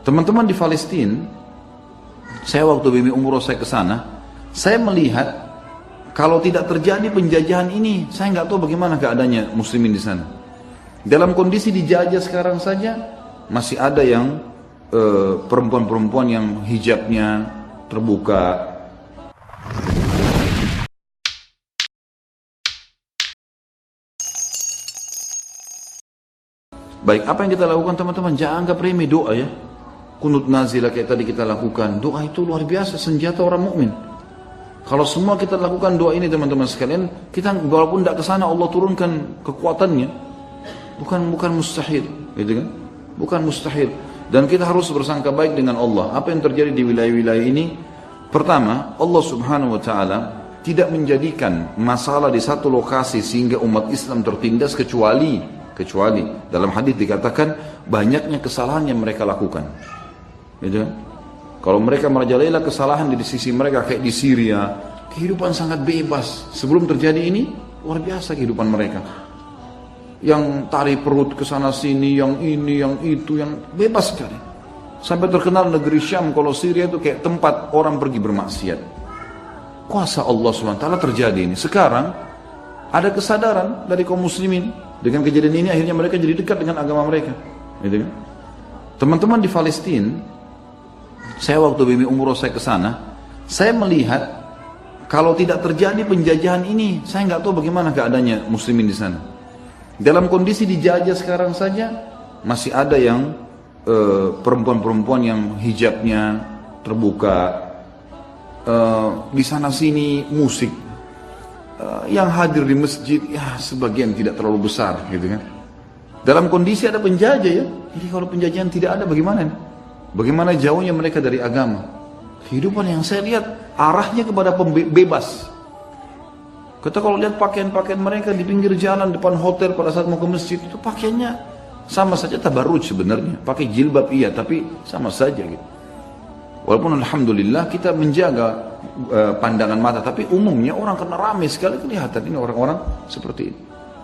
Teman-teman di Palestina, saya waktu Bibi umroh saya ke sana, saya melihat kalau tidak terjadi penjajahan ini, saya nggak tahu bagaimana keadaannya muslimin di sana. Dalam kondisi dijajah sekarang saja, masih ada yang eh, perempuan-perempuan yang hijabnya terbuka. Baik, apa yang kita lakukan teman-teman? Jangan anggap remeh doa ya. Kunut nazilah kayak tadi kita lakukan. Doa itu luar biasa, senjata orang mukmin. Kalau semua kita lakukan doa ini teman-teman sekalian, kita walaupun tidak ke sana Allah turunkan kekuatannya. Bukan bukan mustahil, gitu kan? Bukan mustahil. Dan kita harus bersangka baik dengan Allah. Apa yang terjadi di wilayah-wilayah ini? Pertama, Allah Subhanahu wa taala tidak menjadikan masalah di satu lokasi sehingga umat Islam tertindas kecuali kecuali dalam hadis dikatakan banyaknya kesalahan yang mereka lakukan. Gitu kan? Kalau mereka merajalela kesalahan di sisi mereka kayak di Syria, kehidupan sangat bebas. Sebelum terjadi ini, luar biasa kehidupan mereka. Yang tarik perut ke sana sini, yang ini, yang itu, yang bebas sekali. Sampai terkenal negeri Syam kalau Syria itu kayak tempat orang pergi bermaksiat. Kuasa Allah SWT terjadi ini. Sekarang ada kesadaran dari kaum muslimin dengan kejadian ini akhirnya mereka jadi dekat dengan agama mereka. Gitu kan? Teman-teman di Palestina, saya waktu Bibi umroh saya ke sana, saya melihat kalau tidak terjadi penjajahan ini, saya nggak tahu bagaimana keadaannya muslimin di sana. Dalam kondisi dijajah sekarang saja, masih ada yang eh, perempuan-perempuan yang hijabnya terbuka, eh, di sana sini musik, Eh, yang hadir di masjid ya sebagian tidak terlalu besar gitu kan. Dalam kondisi ada penjajah ya. Jadi kalau penjajahan tidak ada bagaimana? Bagaimana jauhnya mereka dari agama? Kehidupan yang saya lihat arahnya kepada pembebas. Kita kalau lihat pakaian-pakaian mereka di pinggir jalan depan hotel pada saat mau ke masjid itu pakaiannya sama saja tabarruj sebenarnya. Pakai jilbab iya tapi sama saja gitu. Walaupun alhamdulillah kita menjaga uh, pandangan mata, tapi umumnya orang karena ramai sekali kelihatan ini orang-orang seperti ini.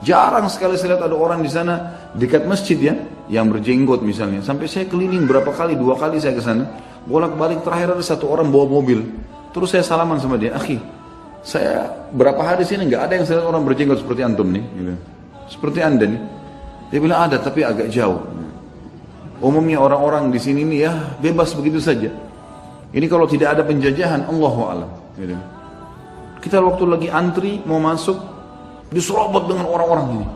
Jarang sekali saya lihat ada orang di sana dekat masjid ya, yang berjenggot misalnya. Sampai saya keliling berapa kali, dua kali saya ke sana. Bolak-balik terakhir ada satu orang bawa mobil. Terus saya salaman sama dia, akhi, saya berapa hari sini nggak ada yang saya orang berjenggot seperti antum nih, gitu. seperti anda nih. Dia bilang ada tapi agak jauh. Umumnya orang-orang di sini nih ya bebas begitu saja. Ini kalau tidak ada penjajahan, Allah alam. Gitu. Kita waktu lagi antri mau masuk, diserobot dengan orang-orang ini.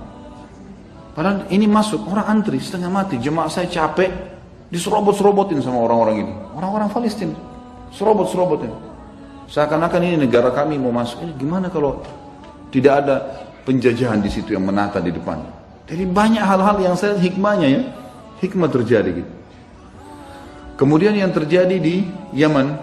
Padahal ini masuk, orang antri setengah mati, jemaah saya capek, diserobot-serobotin sama orang-orang ini. Orang-orang Palestina, serobot-serobotin. Seakan-akan ini negara kami mau masuk. Ini gimana kalau tidak ada penjajahan di situ yang menata di depan. Jadi banyak hal-hal yang saya hikmahnya ya, hikmah terjadi gitu. Kemudian yang terjadi di Yaman,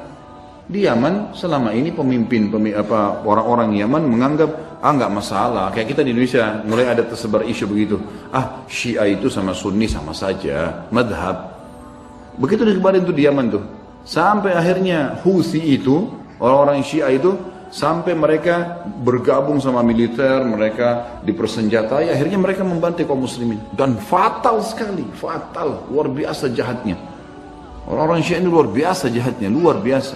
di Yaman selama ini pemimpin, pemimpin apa orang-orang Yaman menganggap ah nggak masalah. Kayak kita di Indonesia mulai ada tersebar isu begitu. Ah Syiah itu sama Sunni sama saja, madhab. Begitu dikebarin tuh di Yaman tuh. Sampai akhirnya Houthi itu orang-orang Syiah itu sampai mereka bergabung sama militer, mereka dipersenjatai, akhirnya mereka membantai kaum muslimin dan fatal sekali, fatal, luar biasa jahatnya. Orang-orang Syiah ini luar biasa jahatnya, luar biasa.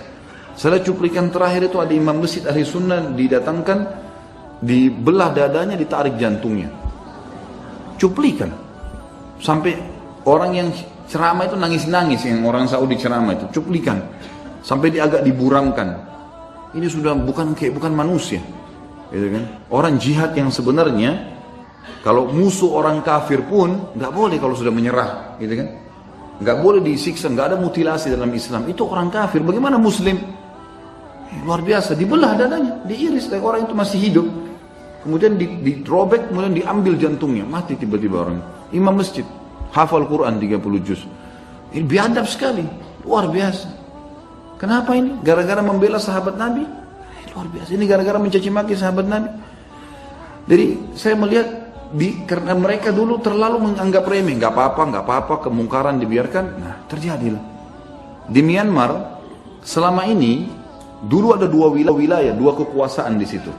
Saya cuplikan terakhir itu ada imam masjid ahli sunnah didatangkan, dibelah dadanya, ditarik jantungnya. Cuplikan. Sampai orang yang ceramah itu nangis-nangis, yang orang Saudi ceramah itu, cuplikan. Sampai dia agak diburamkan. Ini sudah bukan kayak bukan manusia. Gitu kan? Orang jihad yang sebenarnya, kalau musuh orang kafir pun, nggak boleh kalau sudah menyerah. Gitu kan? nggak boleh disiksa, nggak ada mutilasi dalam Islam. Itu orang kafir. Bagaimana Muslim? Eh, luar biasa, dibelah dadanya, diiris. Orang itu masih hidup. Kemudian dirobek, kemudian diambil jantungnya, mati tiba-tiba orang. Imam masjid, hafal Quran 30 juz. Ini biadab sekali, luar biasa. Kenapa ini? Gara-gara membela sahabat Nabi? Eh, luar biasa. Ini gara-gara mencaci maki sahabat Nabi. Jadi saya melihat di, karena mereka dulu terlalu menganggap remeh, nggak apa-apa, nggak apa-apa, kemungkaran dibiarkan, nah terjadilah. Di Myanmar selama ini dulu ada dua wilayah, wilayah, dua kekuasaan di situ.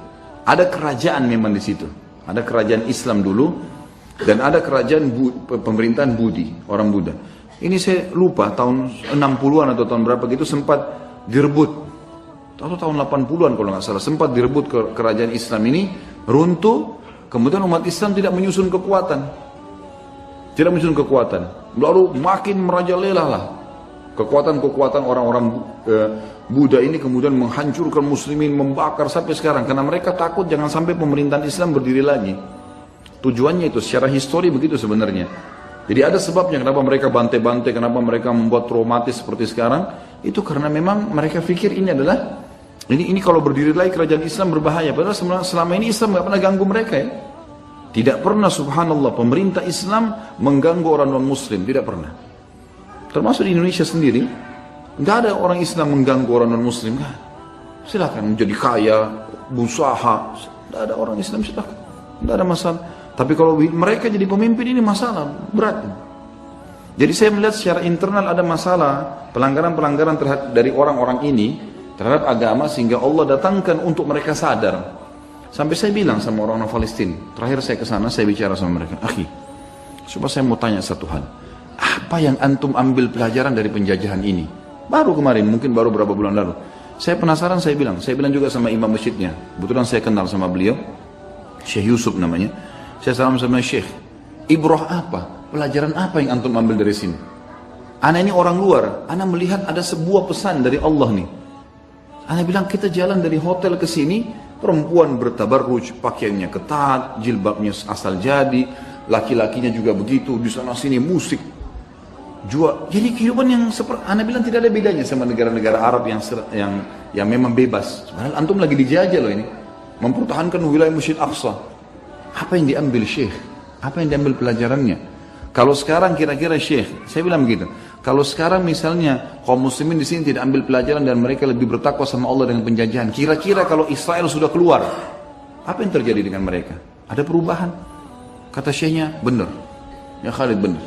Ada kerajaan memang di situ, ada kerajaan Islam dulu dan ada kerajaan Bu, pemerintahan Budi, orang Buddha. Ini saya lupa tahun 60-an atau tahun berapa gitu sempat direbut. Atau tahun 80-an kalau nggak salah sempat direbut ke kerajaan Islam ini runtuh. Kemudian umat Islam tidak menyusun kekuatan. Tidak menyusun kekuatan. Lalu makin merajalela lah. Kekuatan-kekuatan orang-orang eh, Buddha ini kemudian menghancurkan muslimin, membakar sampai sekarang. Karena mereka takut jangan sampai pemerintahan Islam berdiri lagi. Tujuannya itu secara histori begitu sebenarnya. Jadi ada sebabnya kenapa mereka bantai-bantai, kenapa mereka membuat traumatis seperti sekarang. Itu karena memang mereka pikir ini adalah ini ini kalau berdiri lagi kerajaan Islam berbahaya. Padahal selama ini Islam nggak pernah ganggu mereka ya. Tidak pernah subhanallah pemerintah Islam mengganggu orang non muslim, tidak pernah. Termasuk di Indonesia sendiri, nggak ada orang Islam mengganggu orang non muslim kan. Silakan menjadi kaya, berusaha, tidak ada orang Islam silakan. Tidak ada masalah. Tapi kalau mereka jadi pemimpin ini masalah berat. Jadi saya melihat secara internal ada masalah pelanggaran-pelanggaran dari orang-orang ini terhadap agama sehingga Allah datangkan untuk mereka sadar Sampai saya bilang sama orang-orang Palestina, terakhir saya ke sana saya bicara sama mereka, "Akhi, coba saya mau tanya satu hal. Apa yang antum ambil pelajaran dari penjajahan ini?" Baru kemarin, mungkin baru berapa bulan lalu. Saya penasaran, saya bilang, saya bilang juga sama imam masjidnya. Kebetulan saya kenal sama beliau, Syekh Yusuf namanya. Saya salam sama Syekh, Ibroh apa? Pelajaran apa yang antum ambil dari sini? Anak ini orang luar, anak melihat ada sebuah pesan dari Allah nih. Anak bilang kita jalan dari hotel ke sini, Perempuan bertabarruj, pakaiannya ketat, jilbabnya asal jadi, laki-lakinya juga begitu, di sana sini musik. Jua. Jadi kehidupan yang seperti Anda bilang tidak ada bedanya sama negara-negara Arab yang yang yang memang bebas. Padahal antum lagi dijajah loh ini. Mempertahankan wilayah Masjid Aqsa. Apa yang diambil Syekh? Apa yang diambil pelajarannya? Kalau sekarang kira-kira Syekh, saya bilang begitu. Kalau sekarang misalnya kaum muslimin di sini tidak ambil pelajaran dan mereka lebih bertakwa sama Allah dengan penjajahan, kira-kira kalau Israel sudah keluar, apa yang terjadi dengan mereka? Ada perubahan? Kata Syekhnya, benar. Ya Khalid benar.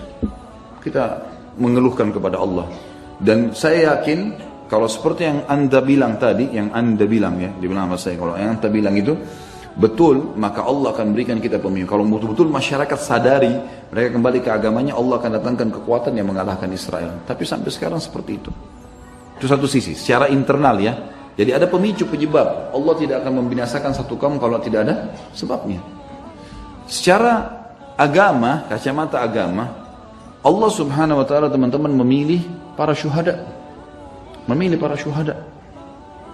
Kita mengeluhkan kepada Allah. Dan saya yakin kalau seperti yang anda bilang tadi, yang anda bilang ya, dibilang sama saya, kalau yang anda bilang itu, betul, maka Allah akan berikan kita pemimpin. Kalau betul-betul masyarakat sadari, mereka kembali ke agamanya, Allah akan datangkan kekuatan yang mengalahkan Israel. Tapi sampai sekarang seperti itu. Itu satu sisi, secara internal ya. Jadi ada pemicu penyebab. Allah tidak akan membinasakan satu kaum kalau tidak ada sebabnya. Secara agama, kacamata agama, Allah subhanahu wa ta'ala teman-teman memilih para syuhada. Memilih para syuhada.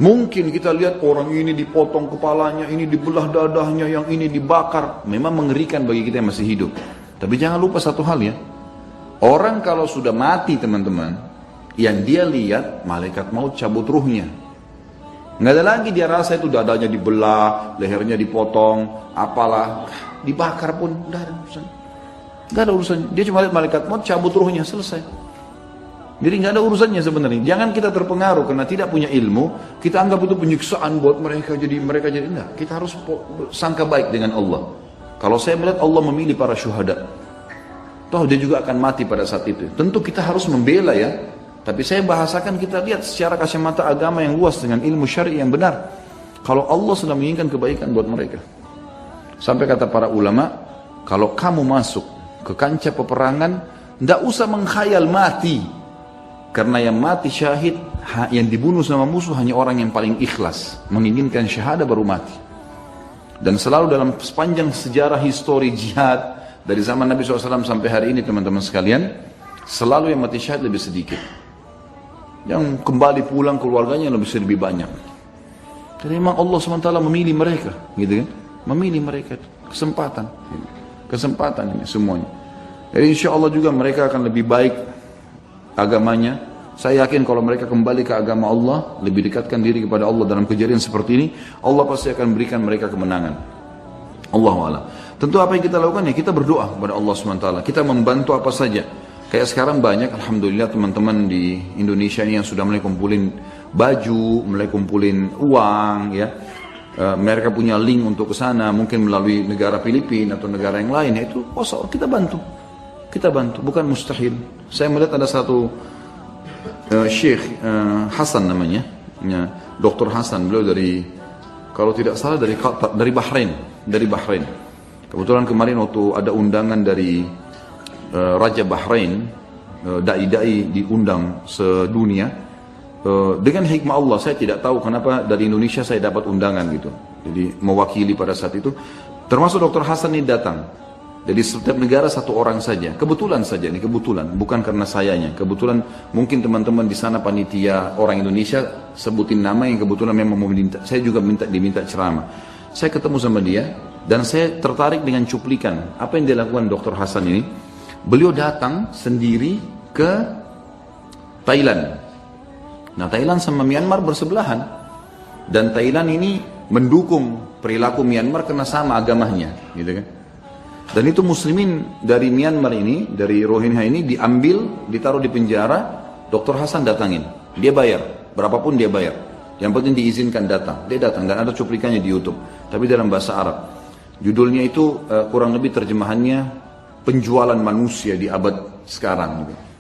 Mungkin kita lihat orang ini dipotong kepalanya, ini dibelah dadahnya, yang ini dibakar. Memang mengerikan bagi kita yang masih hidup. Tapi jangan lupa satu hal ya. Orang kalau sudah mati teman-teman, yang dia lihat malaikat maut cabut ruhnya. Nggak ada lagi dia rasa itu dadanya dibelah, lehernya dipotong, apalah. Dibakar pun, nggak Nggak ada urusan. Dia cuma lihat malaikat maut cabut ruhnya, selesai. Jadi nggak ada urusannya sebenarnya. Jangan kita terpengaruh karena tidak punya ilmu, kita anggap itu penyiksaan buat mereka jadi mereka jadi enggak. Kita harus sangka baik dengan Allah. Kalau saya melihat Allah memilih para syuhada, toh dia juga akan mati pada saat itu. Tentu kita harus membela ya. Tapi saya bahasakan kita lihat secara kacamata agama yang luas dengan ilmu syari yang benar. Kalau Allah sudah menginginkan kebaikan buat mereka. Sampai kata para ulama, kalau kamu masuk ke kancah peperangan, tidak usah mengkhayal mati, karena yang mati syahid, yang dibunuh sama musuh hanya orang yang paling ikhlas. Menginginkan syahadah baru mati. Dan selalu dalam sepanjang sejarah histori jihad, dari zaman Nabi SAW sampai hari ini teman-teman sekalian, selalu yang mati syahid lebih sedikit. Yang kembali pulang keluarganya lebih lebih banyak. Jadi memang Allah SWT memilih mereka, gitu kan? Memilih mereka, kesempatan. Kesempatan ini semuanya. Jadi insya Allah juga mereka akan lebih baik agamanya. Saya yakin kalau mereka kembali ke agama Allah, lebih dekatkan diri kepada Allah dalam kejadian seperti ini, Allah pasti akan berikan mereka kemenangan. Allah Allah. Tentu apa yang kita lakukan ya kita berdoa kepada Allah SWT. Kita membantu apa saja. Kayak sekarang banyak Alhamdulillah teman-teman di Indonesia ini yang sudah mulai kumpulin baju, mulai kumpulin uang ya. E, mereka punya link untuk ke sana, mungkin melalui negara Filipina atau negara yang lain, itu oh, kita bantu. Kita bantu, bukan mustahil. Saya melihat ada satu uh, Syekh uh, Hasan namanya, ya, Dr. Hasan, beliau dari kalau tidak salah dari dari Bahrain, dari Bahrain. Kebetulan kemarin waktu ada undangan dari uh, Raja Bahrain, eh, dai-dai diundang sedunia. Eh, Dengan hikmah Allah saya tidak tahu kenapa dari Indonesia saya dapat undangan gitu. Jadi mewakili pada saat itu. Termasuk Dr. Hasan ini datang. Jadi setiap negara satu orang saja. Kebetulan saja ini kebetulan, bukan karena sayanya. Kebetulan mungkin teman-teman di sana panitia orang Indonesia sebutin nama yang kebetulan memang mau minta. Saya juga minta diminta ceramah. Saya ketemu sama dia dan saya tertarik dengan cuplikan apa yang dilakukan Dr. Hasan ini. Beliau datang sendiri ke Thailand. Nah Thailand sama Myanmar bersebelahan dan Thailand ini mendukung perilaku Myanmar karena sama agamanya, gitu kan? Dan itu muslimin dari Myanmar ini, dari Rohingya ini diambil, ditaruh di penjara, Dr. Hasan datangin. Dia bayar, berapapun dia bayar. Yang penting diizinkan datang. Dia datang dan ada cuplikannya di YouTube, tapi dalam bahasa Arab. Judulnya itu uh, kurang lebih terjemahannya penjualan manusia di abad sekarang. Gitu.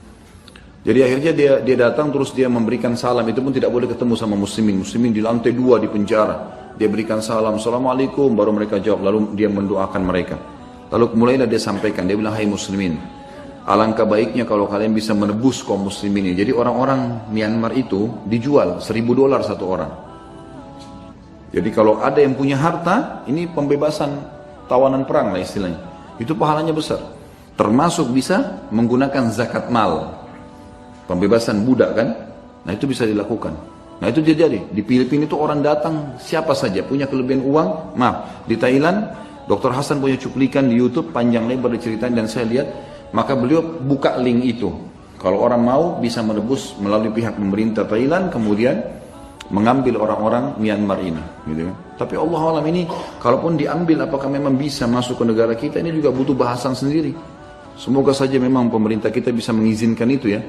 Jadi akhirnya dia dia datang terus dia memberikan salam itu pun tidak boleh ketemu sama muslimin. Muslimin di lantai dua di penjara. Dia berikan salam, assalamualaikum, baru mereka jawab, lalu dia mendoakan mereka. Lalu mulailah dia sampaikan, dia bilang, hai muslimin, alangkah baiknya kalau kalian bisa menebus kaum muslimin ini. Jadi orang-orang Myanmar itu dijual seribu dolar satu orang. Jadi kalau ada yang punya harta, ini pembebasan tawanan perang lah istilahnya. Itu pahalanya besar. Termasuk bisa menggunakan zakat mal. Pembebasan budak kan? Nah itu bisa dilakukan. Nah itu terjadi. Di Filipina itu orang datang siapa saja punya kelebihan uang. Maaf, di Thailand Dr. Hasan punya cuplikan di YouTube panjang lebar diceritain dan saya lihat maka beliau buka link itu. Kalau orang mau bisa menebus melalui pihak pemerintah Thailand kemudian mengambil orang-orang Myanmar ini gitu kan. Tapi Allah alam ini kalaupun diambil apakah memang bisa masuk ke negara kita ini juga butuh bahasan sendiri. Semoga saja memang pemerintah kita bisa mengizinkan itu ya.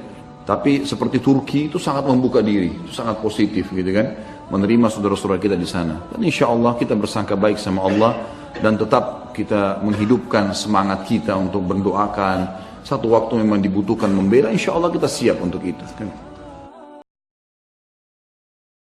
Tapi seperti Turki itu sangat membuka diri, itu sangat positif gitu kan. Menerima saudara-saudara kita di sana. Dan insya Allah kita bersangka baik sama Allah dan tetap kita menghidupkan semangat kita untuk berdoakan satu waktu memang dibutuhkan membela insya Allah kita siap untuk itu